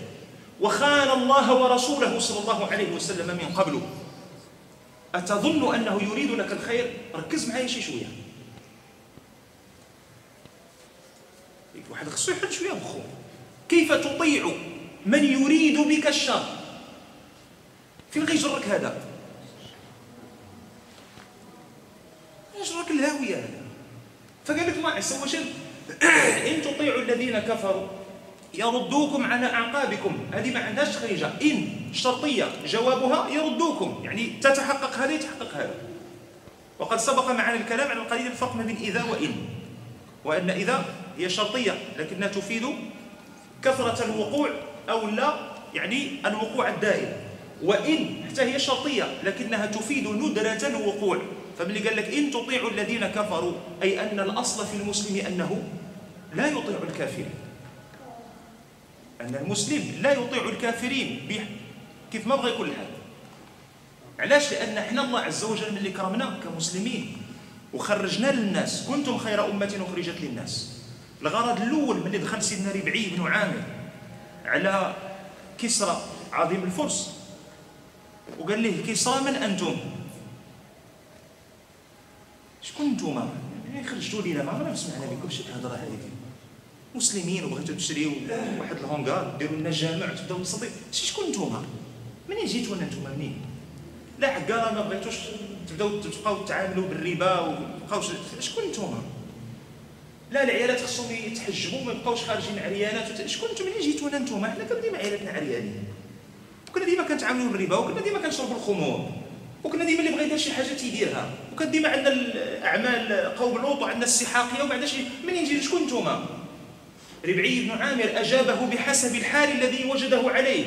وخان الله ورسوله صلى الله عليه وسلم من قبل أتظن أنه يريد لك الخير؟ ركز معايا شي شوية. واحد خصو يحل شوية بخو. كيف تطيع من يريد بك الشر؟ فين غيجرك هذا؟ يجرك الهاوية هذا. فقال لك ما عسى واش إن تطيعوا الذين كفروا يردوكم على أعقابكم. هذه ما عندهاش خريجة إن شرطية جوابها يردوكم. يعني تتحقق هذا يتحقق هذا وقد سبق معنا الكلام على القضية الفرق ما بين إذا وإن. وأن إذا هي شرطية لكنها تفيد كثرة الوقوع أو لا يعني الوقوع الدائم. وإن حتى هي شرطية لكنها تفيد ندرة الوقوع. فملي قال لك إن تطيعوا الذين كفروا أي أن الأصل في المسلم أنه لا يطيع الكافرين أن المسلم لا يطيع الكافرين كيف ما بغى يكون الحال علاش؟ لأن إحنا الله عز وجل ملي كرمنا كمسلمين وخرجنا للناس. كنتم خير أمة أخرجت للناس. الغرض الأول ملي دخل سيدنا ربعي بن عامر على كسرى عظيم الفرس. وقال له كسرى من أنتم؟ شكون نتوما يعني خرجتوا لينا. ما عمرنا سمعنا لكم شي الهضره هذه مسلمين وبغيتوا تشريو واحد الهونغار ديروا لنا جامع تبداو تصدي شكون نتوما؟ منين جيتوا نتوما منين؟ لا راه ما بغيتوش تبداو تبقاو تعاملوا بالربا وبقاو شكون نتوما؟ لا العيالات خصهم يتحجبوا ما يبقاوش خارجين عريانات شكون أنتم اللي جيتونا أنتم حنا كنا ديما عيالاتنا عريانين. وكنا ديما كنتعاملوا بالربا وكنا ديما كنشربوا الخمور وكنا ديما اللي بغى يدير شي حاجة تيديرها. وكان ديما عندنا الأعمال قوم لوط وعندنا السحاقية وبعد شي منين جيتوا شكون أنتم ربعي بن عامر أجابه بحسب الحال الذي وجده عليه.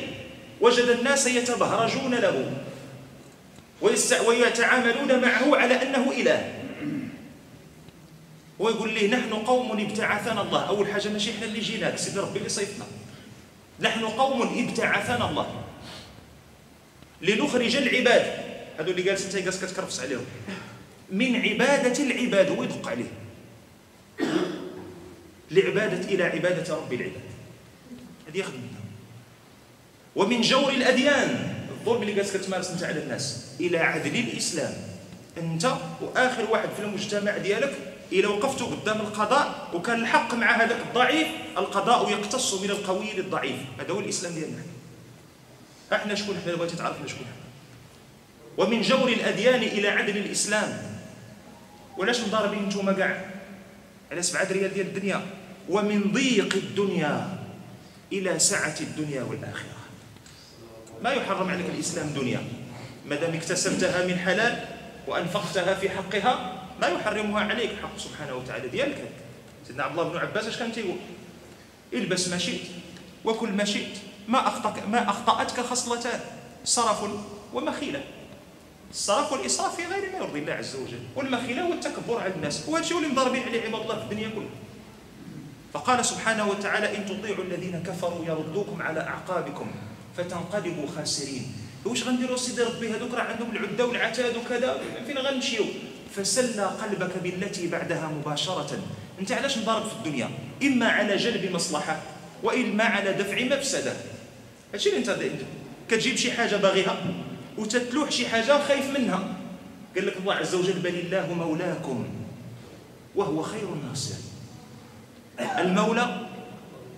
وجد الناس يتبهرجون له ويتعاملون معه على أنه إله. ويقول لي نحن قوم ابتعثنا الله. أول حاجة ماشي إحنا اللي جيناك سيدي ربي اللي صيفنا. نحن قوم ابتعثنا الله. لنخرج العباد. هذو اللي جالس انت جالس كتكرفس عليهم. من عبادة العباد هو يدق عليه. لعبادة إلى عبادة رب العباد. هذه ياخذ منها. ومن جور الأديان الظلم اللي جالس كتمارس انت على الناس إلى عدل الإسلام. أنت وآخر واحد في المجتمع ديالك إذا وقفت قدام القضاء وكان الحق مع هذاك الضعيف القضاء يقتص من القوي للضعيف. هذا هو الإسلام ديالنا. أحنا شكون؟ إحنا بغيتي تعرفنا شكون. إحنا ومن جور الأديان إلى عدل الإسلام. ولاش مضاربين نتوما كاع على سبعة ريال ديال الدنيا؟ ومن ضيق الدنيا إلى سعة الدنيا والآخرة. ما يحرم عليك الإسلام دنيا؟ ما دام اكتسبتها من حلال وأنفقتها في حقها ما يحرمها عليك حق سبحانه وتعالى ديالك. سيدنا عبد الله بن عباس اش كان تيقول؟ البس ما شئت وكل ما شئت ما أخطأك ما أخطأتك خصلتان صرف ومخيلة. الصرف والاسراف في غير ما يرضي الله عز وجل. والمخيلة هو التكبر على الناس. وهذا الشيء اللي مضاربين عليه عباد الله في الدنيا كلها. فقال سبحانه وتعالى إن تطيعوا الذين كفروا يردوكم على أعقابكم فتنقلبوا خاسرين. واش غنديروا سيدي ربي؟ هذوك راه عندهم العدة والعتاد وكذا فين غنمشيو؟ فسلى قلبك بالتي بعدها مباشرة. أنت علاش مضارب في الدنيا؟ إما على جلب مصلحة وإما على دفع مفسدة. هادشي اللي أنت كتجيب شي حاجة باغيها وتتلوح شي حاجة خايف منها. قال لك الله عز وجل بل الله مولاكم وهو خير الناصر المولى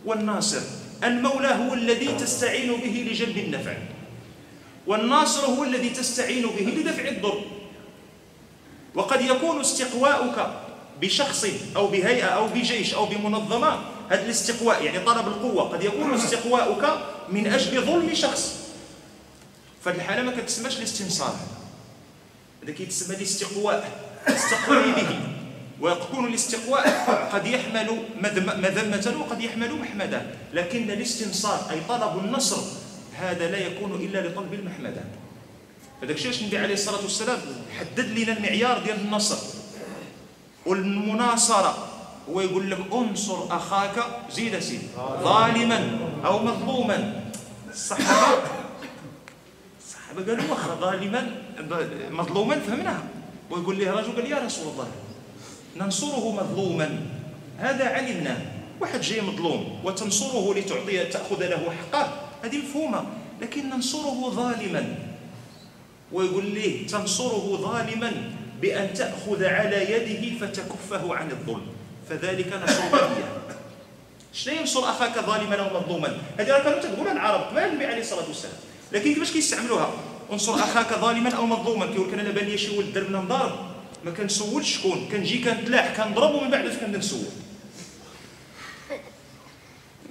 والناصر. المولى هو الذي تستعين به لجلب النفع. والناصر هو الذي تستعين به لدفع الضر. وقد يكون استقواؤك بشخص أو بهيئة أو بجيش أو بمنظمة هذا الاستقواء يعني طلب القوة قد يكون استقواؤك من أجل ظلم شخص. فهذه الحالة ما كتسماش الاستنصار. هذا كيتسمى الاستقواء استقوي به. ويكون الاستقواء قد يحمل مذمة وقد يحمل محمدة. لكن الاستنصار أي طلب النصر هذا لا يكون إلا لطلب المحمدة. هذاك الشيء النبي عليه الصلاة والسلام؟ حدد لنا المعيار ديال النصر والمناصرة. هو يقول لك انصر أخاك زيد سيدي ظالما أو مظلوما. الصحابه الصحابة قالوا واخا ظالما مظلوما فهمناها. ويقول له رجل قال يا رسول الله. ننصره مظلوما. هذا علمنا. واحد جاي مظلوم وتنصره لتعطي تأخذ له حقه. هذه مفهومة. لكن ننصره ظالما. ويقول ليه تنصره ظالما بأن تأخذ على يده فتكفه عن الظلم. فذلك نصر الولية شنو ينصر أخاك ظالما أو مظلوما؟ هذه راه كانوا تقولها العرب ما النبي عليه الصلاة والسلام. لكن كيفاش كيستعملوها؟ انصر أخاك ظالما أو مظلوما. كيقول لك أنا لابان لي شي ولد دربنا نضارب ما كنسولش شكون. كنجي كنتلاح كنضرب ومن بعد كنبدا نسول.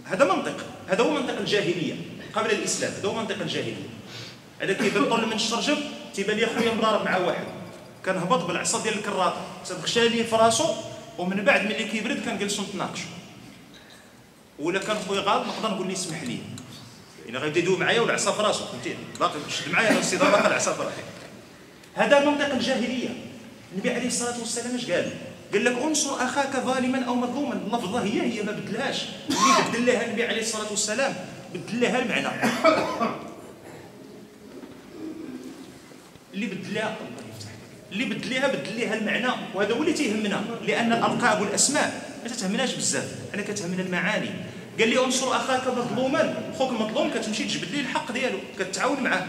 هذا منطق. هذا هو منطق الجاهلية قبل الإسلام. هذا هو منطق الجاهلية. هذا كيبان طول من الشرجم؟ تيبان لي خويا مضارب مع واحد. كنهبط بالعصا ديال الكراط تدخل لي في راسو ومن بعد ملي كيبرد كنجلسو نتناقشوا ولا كان خويا غلط نقدر نقول لي اسمح لي. يعني غيبدا يدوي معايا والعصا في راسو. فهمتي؟ باقي شد معايا السي باقي العصا في راسي. هذا منطق الجاهلية. النبي عليه الصلاة والسلام اش قال؟ قال لك انصر أخاك ظالما أو مظلوما. اللفظه هي هي ما بدلهاش اللي بدل لها النبي عليه الصلاة والسلام بدل لها المعنى. اللي بدلها اللي بدليها بدليها المعنى. وهذا هو اللي تيهمنا لأن الالقاب والاسماء ما تتهمناش بزاف. أنا كتهمنا المعاني. قال لي انصر أخاك مظلوما. خوك مظلوم كتمشي تجبد ليه الحق ديالو كتعاون معاه.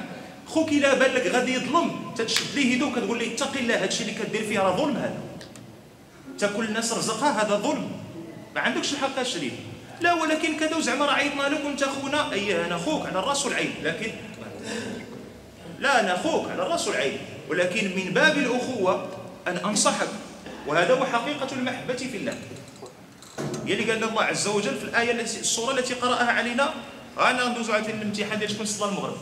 خوك الا بان لك غادي يظلم. تتشد ليه يدو كتقول ليه اتق الله هذا الشيء اللي كدير فيه راه ظلم هذا. تاكل الناس رزقها هذا ظلم. ما عندكش الحق أشري. لا ولكن كذا وزعما راه عيطنا لك وانت خونا. أي أنا خوك على الراس والعين. لكن لا أنا أخوك على الرأس والعين. ولكن من باب الأخوة أن أنصحك. وهذا هو حقيقة المحبة في الله. هي اللي قال الله عز وجل في الآية التي السوره التي قرأها علينا. أنا ندوزو عاوتاني الامتحان ديال شكون صلى المغرب.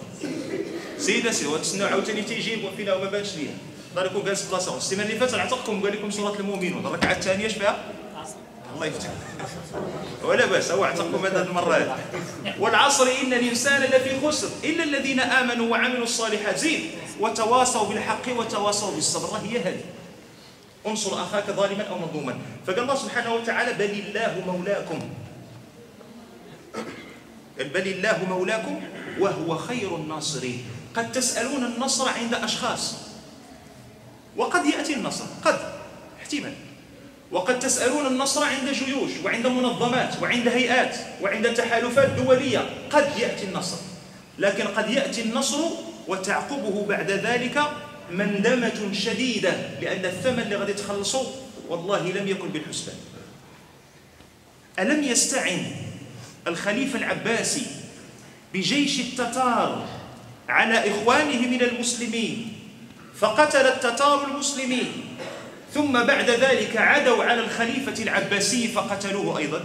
سيدة سي وتسناو عاوتاني تيجيب وفينا وما بانش ليا. يقدر يكون جالس في بلاصة. السيمانه اللي فاتت عتقكم قال لكم سوره المؤمنون. الركعة الثانية فيها؟ الله يفتح. ولا باس هو اعتقكم هذه المرة. والعصر إن الإنسان لفي خسر. إلا الذين آمنوا وعملوا الصالحات. زين وتواصوا بالحق وتواصوا بالصبر. هي هذه. انصر أخاك ظالما أو مظلوما. فقال الله سبحانه وتعالى بل الله مولاكم. بل الله مولاكم وهو خير الناصرين. قد تسألون النصر عند أشخاص. وقد يأتي النصر قد احتمال وقد تسألون النصر عند جيوش وعند منظمات وعند هيئات وعند تحالفات دولية قد يأتي النصر. لكن قد يأتي النصر وتعقبه بعد ذلك مندمة شديدة لأن الثمن اللي غادي تخلصوا والله لم يكن بالحسبان. ألم يستعن الخليفة العباسي بجيش التتار على إخوانه من المسلمين فقتل التتار المسلمين. ثم بعد ذلك عدوا على الخليفة العباسي فقتلوه أيضا.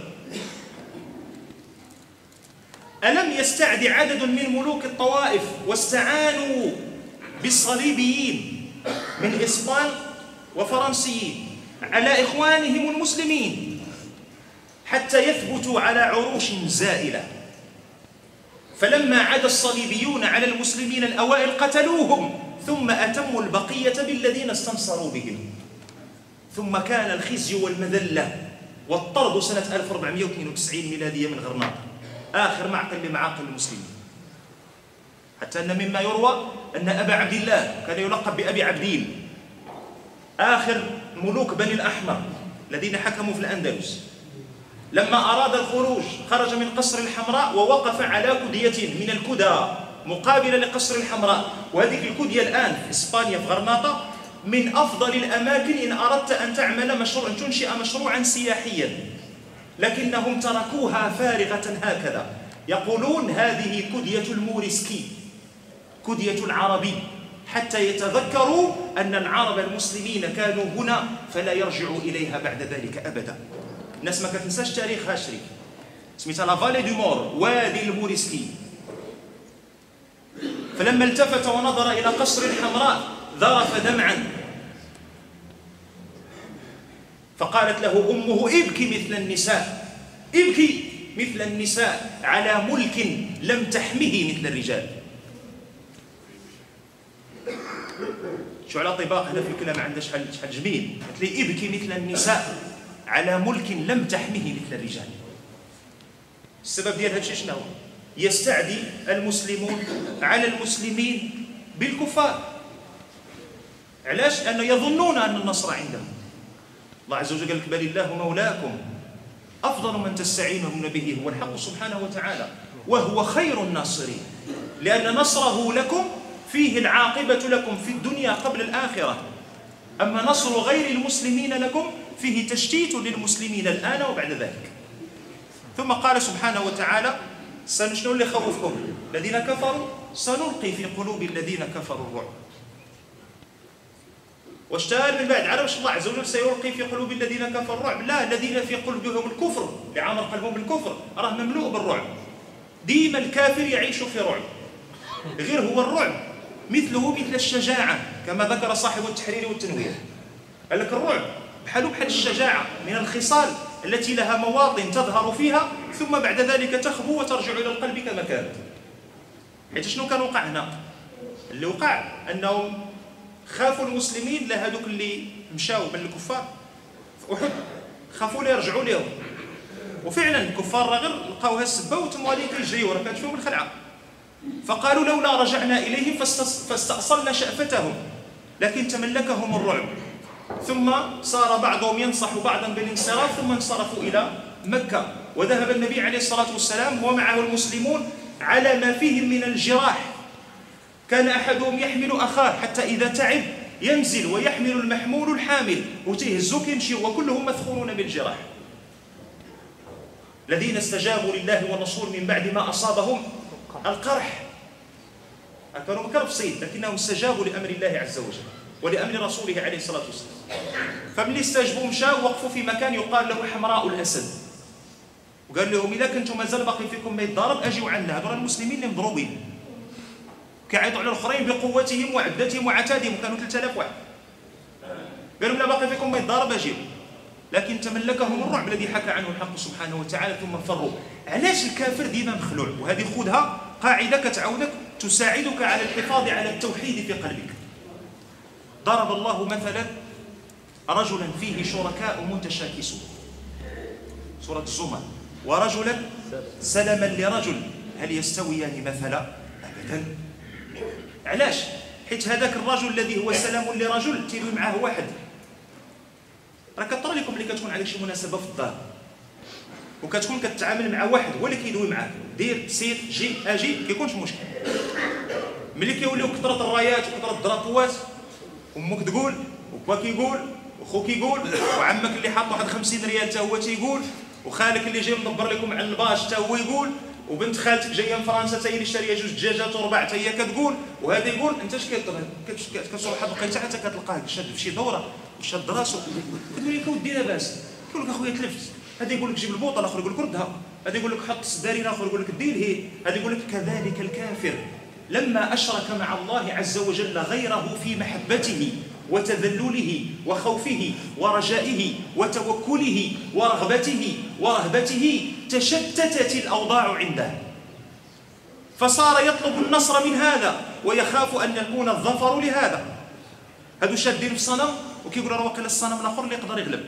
ألم يستعد عدد من ملوك الطوائف واستعانوا بالصليبيين من إسبان وفرنسيين على إخوانهم المسلمين حتى يثبتوا على عروش زائلة؟ فلما عدا الصليبيون على المسلمين الأوائل قتلوهم ثم أتموا البقية بالذين استنصروا بهم. ثم كان الخزي والمذلة والطرد سنة 1492 ميلادية من غرناطة. آخر معقل لمعاقل المسلمين. حتى أن مما يروى أن أبا عبد الله كان يلقب بأبي عبدين آخر ملوك بني الأحمر الذين حكموا في الأندلس. لما أراد الخروج خرج من قصر الحمراء ووقف على كدية من الكدى مقابلة لقصر الحمراء. وهذه الكدية الآن في إسبانيا في غرناطة. من أفضل الأماكن إن أردت أن تعمل مشروع أن تنشئ مشروعا سياحيا. لكنهم تركوها فارغة هكذا. يقولون هذه كدية الموريسكي كدية العربي. حتى يتذكروا أن العرب المسلمين كانوا هنا فلا يرجعوا إليها بعد ذلك أبدا. الناس ما كتنساش تاريخ هاشري. سميتها la vallée du Maure وادي الموريسكي فلما التفت ونظر إلى قصر الحمراء ذرف دمعا. فقالت له أمه ابكي مثل النساء. ابكي مثل النساء على ملك لم تحمه مثل الرجال. شو على طباق هذا في الكلام؟ عنده شحال شحال جميل. قالت لي ابكي مثل النساء. على ملك لم تحمه مثل الرجال. السبب ديال هادشي شنو يستعدي المسلمون على المسلمين بالكفار. علاش؟ لأنه يظنون أن النصر عندهم. الله عز وجل قال لك بل الله مولاكم أفضل من تستعينون به. هو الحق سبحانه وتعالى. وهو خير الناصرين. لأن نصره لكم فيه العاقبة لكم في الدنيا قبل الآخرة. أما نصر غير المسلمين لكم فيه تشتيت للمسلمين الآن وبعد ذلك. ثم قال سبحانه وتعالى شنو اللي خوفكم الذين كفروا سنلقي في قلوب الذين كفروا الرعب. واشتهر من بعد عرف الله عز وجل سيلقي في قلوب الذين كفروا الرعب؟ لا الذين في قلوبهم الكفر لعمر قلبهم بالكفر راه مملوء بالرعب. ديما الكافر يعيش في رعب. غير هو الرعب مثله مثل الشجاعة كما ذكر صاحب التحرير والتنوير. قال لك الرعب بحاله بحال الشجاعة من الخصال التي لها مواطن تظهر فيها ثم بعد ذلك تخبو وترجع إلى القلب كما كانت حيت شنو كان وقع هنا؟ اللي وقع أنهم خافوا المسلمين لا هذوك اللي مشاو من الكفار في أحد خافوا لا يرجعوا لهم وفعلا الكفار غير لقاوها السبة وتموالين كيجريو راه كانت فيهم الخلعة. فقالوا لولا رجعنا إليهم فاستأصلنا شأفتهم لكن تملكهم الرعب. ثم صار بعضهم ينصح بعضا بالانصراف ثم انصرفوا إلى مكة. وذهب النبي عليه الصلاة والسلام ومعه المسلمون على ما فيهم من الجراح. كان أحدهم يحمل أخاه حتى إذا تعب ينزل ويحمل المحمول الحامل وتهزو كيمشي وكلهم مثخونون بالجراح. الذين استجابوا لله والرسول من بعد ما أصابهم القرح. كانوا مكرفصين لكنهم استجابوا لأمر الله عز وجل. ولأمر رسوله عليه الصلاة والسلام. فمن استجبوا مشاو وقفوا في مكان يقال له حمراء الأسد. وقال لهم إذا كنتم مازال باقي فيكم ما يتضارب اجيو عندنا هذول المسلمين اللي مضروبين. كيعيطوا على الآخرين بقوتهم وعدتهم وعتادهم. كانوا 3000 واحد. قال لهم لا باقي فيكم ما يتضارب اجيو لكن تملكهم الرعب الذي حكى عنه الحق سبحانه وتعالى ثم فروا. علاش الكافر ديما مخلوع؟ وهذه خذها قاعدة كتعاونك تساعدك على الحفاظ على التوحيد في قلبك. ضرب الله مثلا رجلا فيه شركاء متشاكسون. سورة الزمر. ورجلا سلما لرجل هل يستويان مثلا؟ أبدا. علاش؟ حيت هذاك الرجل الذي هو سلام لرجل تيدوي معاه واحد. راه كطرى لكم اللي كتكون عليك شي مناسبة في الدار. وكتكون كتعامل مع واحد هو اللي كيدوي معاك دير سير جي آجي كيكونش مشكل. ملي كيوليو كثرة الرايات وكثرة الدرابوات أمك تقول وبا كيقول وخوك يقول وعمك اللي حاط واحد 50 ريال حتى هو تيقول وخالك اللي جاي مدبر لكم على الباش حتى هو يقول وبنت خالتك جاية من فرنسا حتى هي اللي شارية جوج دجاجات وربع حتى هي كتقول وهذا يقول أنت اش كتروح واحد الوقيته حتى كتلقاه شاد في شي دورة وشاد راسو. كتقول لك اودي لاباس. يقول لك أخويا تلفت. هذا يقول لك جيب البوطة الآخر يقول لك ردها. هذا يقول لك حط السدارين الآخر يقول لك دير هي. هذا يقول لك كذلك الكافر. لما أشرك مع الله عز وجل غيره في محبته وتذلله وخوفه ورجائه وتوكله ورغبته ورهبته تشتتت الأوضاع عنده. فصار يطلب النصر من هذا ويخاف أن يكون الظفر لهذا. هادو شادين في الصنم وكيقول راه واقيلا الصنم الأخر اللي يقدر يغلب.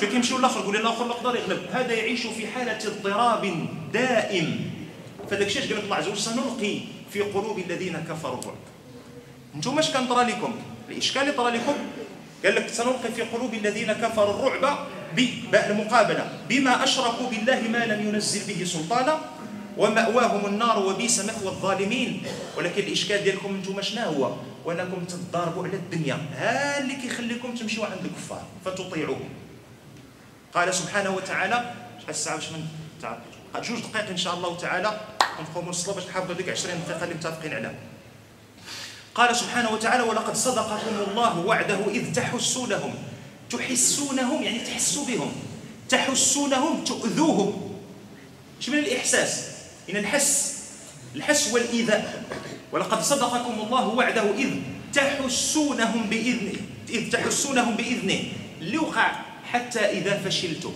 شو كيمشيو الآخر يقول الآخر اللي يقدر يغلب. هذا يعيش في حالة اضطراب دائم. فداك الشيء قال الله عز وجل سنلقي في قلوب الذين كفروا الرعب. أنتم اش كان طرى لكم الاشكال اللي طرى لكم قال لك سنلقي في قلوب الذين كفروا الرعب المقابله بما أشركوا بالله ما لم ينزل به سلطانا ومأواهم النار وبئس مثوى الظالمين. ولكن الإشكال ديالكم أنتم شنو هو. وأنكم تضاربوا على الدنيا. ها اللي كيخليكم تمشيوا عند الكفار فتطيعوهم. قال سبحانه وتعالى شحال الساعة باش من جوج دقائق إن شاء الله تعالى. نقوموا نصلوا باش نحافظوا ديك 20 دقيقة اللي متفقين عليها. قال سبحانه وتعالى ولقد صدقكم الله وعده إذ تحسونهم. تحسونهم يعني تحسوا بهم. تحسونهم تؤذوهم. إيش من الإحساس؟ إن الحس الحس والإيذاء. ولقد صدقكم الله وعده إذ تحسونهم بإذنه. إذ تحسونهم بإذنه. اللي وقع حتى إذا فشلتم.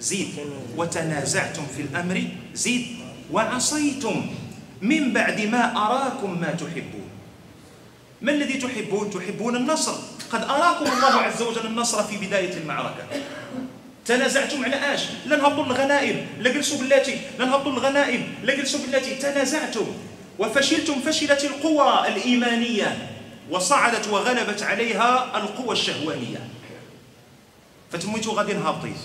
زيد. وتنازعتم في الأمر. زيد. وعصيتم من بعد ما أراكم ما تحبون. ما الذي تحبون؟ تحبون النصر. قد أراكم الله عز وجل النصر في بداية المعركة. تنازعتم على أش؟ لا نهبطوا الغنائم. لا جلسوا بالتي لا نهبطوا الغنائم. لا جلسوا بالتي تنازعتم. وفشلتم فشلت القوى الإيمانية. وصعدت وغلبت عليها القوى الشهوانية. فتميتوا غادي هابطين.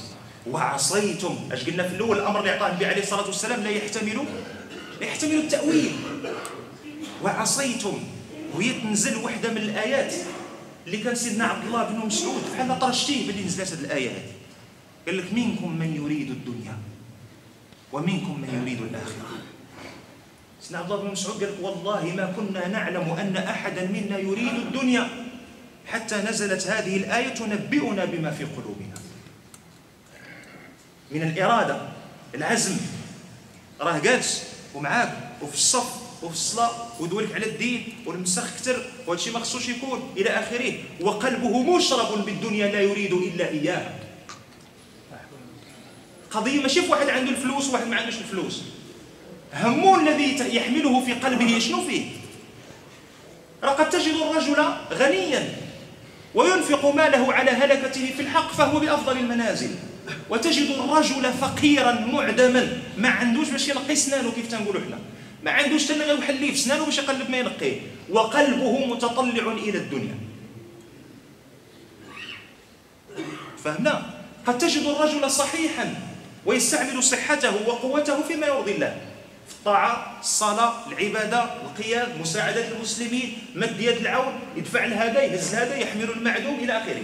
وعصيتم. اش قلنا في الأول؟ الأمر اللي عطاه النبي عليه الصلاة والسلام لا يحتمل لا يحتمل التأويل. وعصيتم. وهي تنزل وحده من الآيات اللي كان سيدنا عبد الله بن مسعود بحال طرشتيه باللي نزلت هذه الايه هذه قال لك منكم من يريد الدنيا ومنكم من يريد الآخرة. سيدنا عبد الله بن مسعود قال لك والله ما كنا نعلم أن أحدا منا يريد الدنيا حتى نزلت هذه الآية تنبئنا بما في قلوبنا. من الإرادة العزم. راه جالس ومعاك وفي الصف وفي الصلاة ودولك على الدين والمسخ كتر وهذا الشيء ما خصوش يكون إلى آخره. وقلبه مشرب بالدنيا لا يريد إلا إياها قضية ماشي في واحد عنده الفلوس وواحد ما عندوش الفلوس. همه الذي يحمله في قلبه شنو فيه؟ قد تجد الرجل غنيا وينفق ماله على هلكته في الحق فهو بأفضل المنازل. وتجد الرجل فقيرا معدما. ما عندوش باش ينقي سنانه كيف تنقولوا إحنا. ما عندوش حتى غير يحل في سنانه باش يقلب ما ينقيه وقلبه متطلع إلى الدنيا. فهمنا؟ قد تجد الرجل صحيحا ويستعمل صحته وقوته فيما يرضي الله. في الطاعة الصلاة العبادة القيام مساعدة المسلمين مد يد العون يدفع لهذا يهز هذا يحمل المعدوم إلى آخره.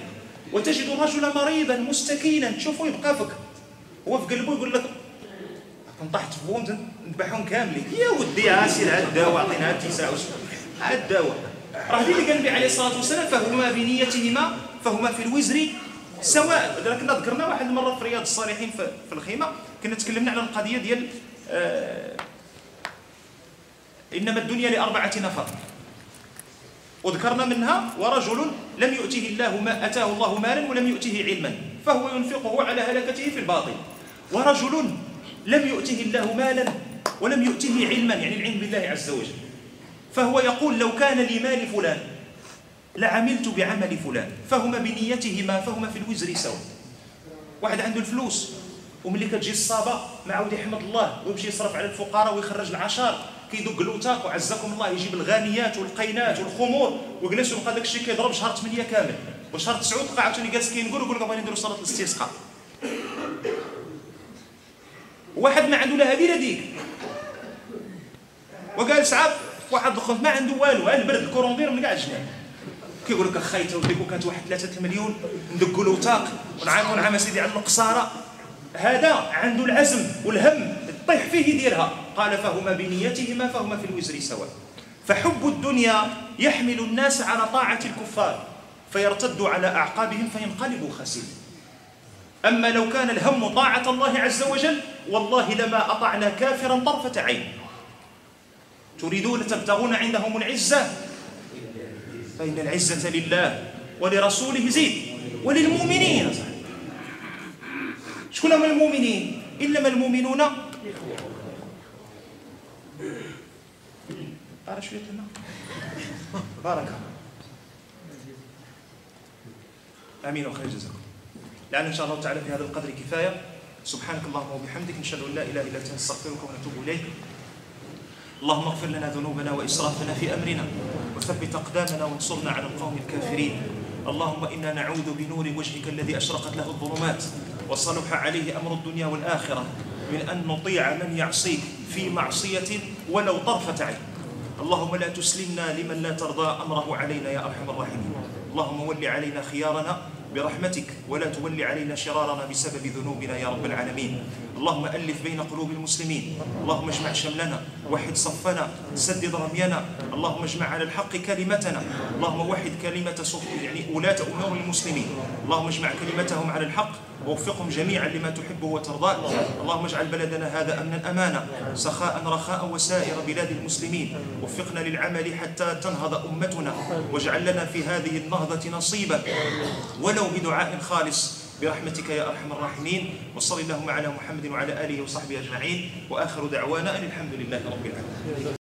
وتجد الرجل مريضا مستكينا. تشوفه يبقى فك. هو في قلبه يقول لك طحت فيهم نذبحهم كاملين. يا ودي عاسر هاد الدواء عطينا التساع هاد الدواء. راه اللي قال النبي عليه الصلاة والسلام فهما بنيتهما فهما في الوزر سواء. كنا ذكرنا واحد المرة في رياض الصالحين في الخيمة كنا تكلمنا على القضية ديال آه إنما الدنيا لأربعة نفر. وذكرنا منها ورجل لم يؤته الله ما أتاه الله مالا ولم يؤته علما فهو ينفقه على هلكته في الباطل. ورجل لم يؤته الله مالا ولم يؤته علما يعني العلم بالله عز وجل. فهو يقول لو كان لي مال فلان لعملت بعمل فلان فهما بنيتهما فهما في الوزر سواء واحد عنده الفلوس وملي كتجي الصابه ما عاود يحمد الله ويمشي يصرف على الفقراء ويخرج العشار. كيدق الوتاق وعزكم الله يجيب الغانيات والقينات والخمور ويجلس ويبقى داك الشيء كيضرب شهر 8 كامل وشهر 9 تلقى عاوتاني جالس كينقول ويقول لك بغينا نديروا صلاه الاستسقاء. واحد ما عنده لا هذه لا ديك. وقال صعب واحد الخوف ما عنده والو البرد الكوروندير من كاع الجنان كيقول لك اخاي تو ديك كانت واحد 3 مليون ندقوا له وتاق ونعاونوا نعم سيدي على القصارة. هذا عنده العزم والهم طيح فيه يديرها قال فهما بنيتهما فهما في الوزر سواء فحب الدنيا يحمل الناس على طاعة الكفار فيرتدوا على أعقابهم فينقلبوا خسير أما لو كان الهم طاعة الله عز وجل والله لما أطعنا كافرا طرفة عين. تريدون تبتغون عندهم العزة؟ فإن العزة لله ولرسوله زيد وللمؤمنين. شكون هم المؤمنين؟ إنما المؤمنون قال شوية لنا (laughs) بارك آمين وخير جزاكم. لعل إن شاء الله تعالى في هذا القدر كفاية. سبحانك اللهم وبحمدك نشهد أن لا إله إلا أنت نستغفرك ونتوب إليك. اللهم اغفر لنا ذنوبنا وإسرافنا في أمرنا. وثبت أقدامنا وانصرنا على القوم الكافرين. اللهم إنا نعوذ بنور وجهك الذي أشرقت له الظلمات. وصلح عليه أمر الدنيا والآخرة. من أن نطيع من يعصيك في معصية ولو طرفة عين. اللهم لا تسلمنا لمن لا ترضى أمره علينا يا أرحم الراحمين. اللهم ول علينا خيارنا برحمتك ولا تول علينا شرارنا بسبب ذنوبنا يا رب العالمين. اللهم ألف بين قلوب المسلمين. اللهم اجمع شملنا وحد صفنا سدد رمينا. اللهم اجمع على الحق كلمتنا. اللهم وحد كلمة يعني ولاة أمور المسلمين. اللهم اجمع كلمتهم على الحق. ووفقهم جميعا لما تحبه وترضاه. اللهم اجعل بلدنا هذا امنا امانا سخاء رخاء وسائر بلاد المسلمين. وفقنا للعمل حتى تنهض أمتنا واجعل لنا في هذه النهضة نصيبا. ولو بدعاء خالص برحمتك يا أرحم الراحمين. وصل اللهم على محمد وعلى آله وصحبه أجمعين. وآخر دعوانا أن الحمد لله رب العالمين.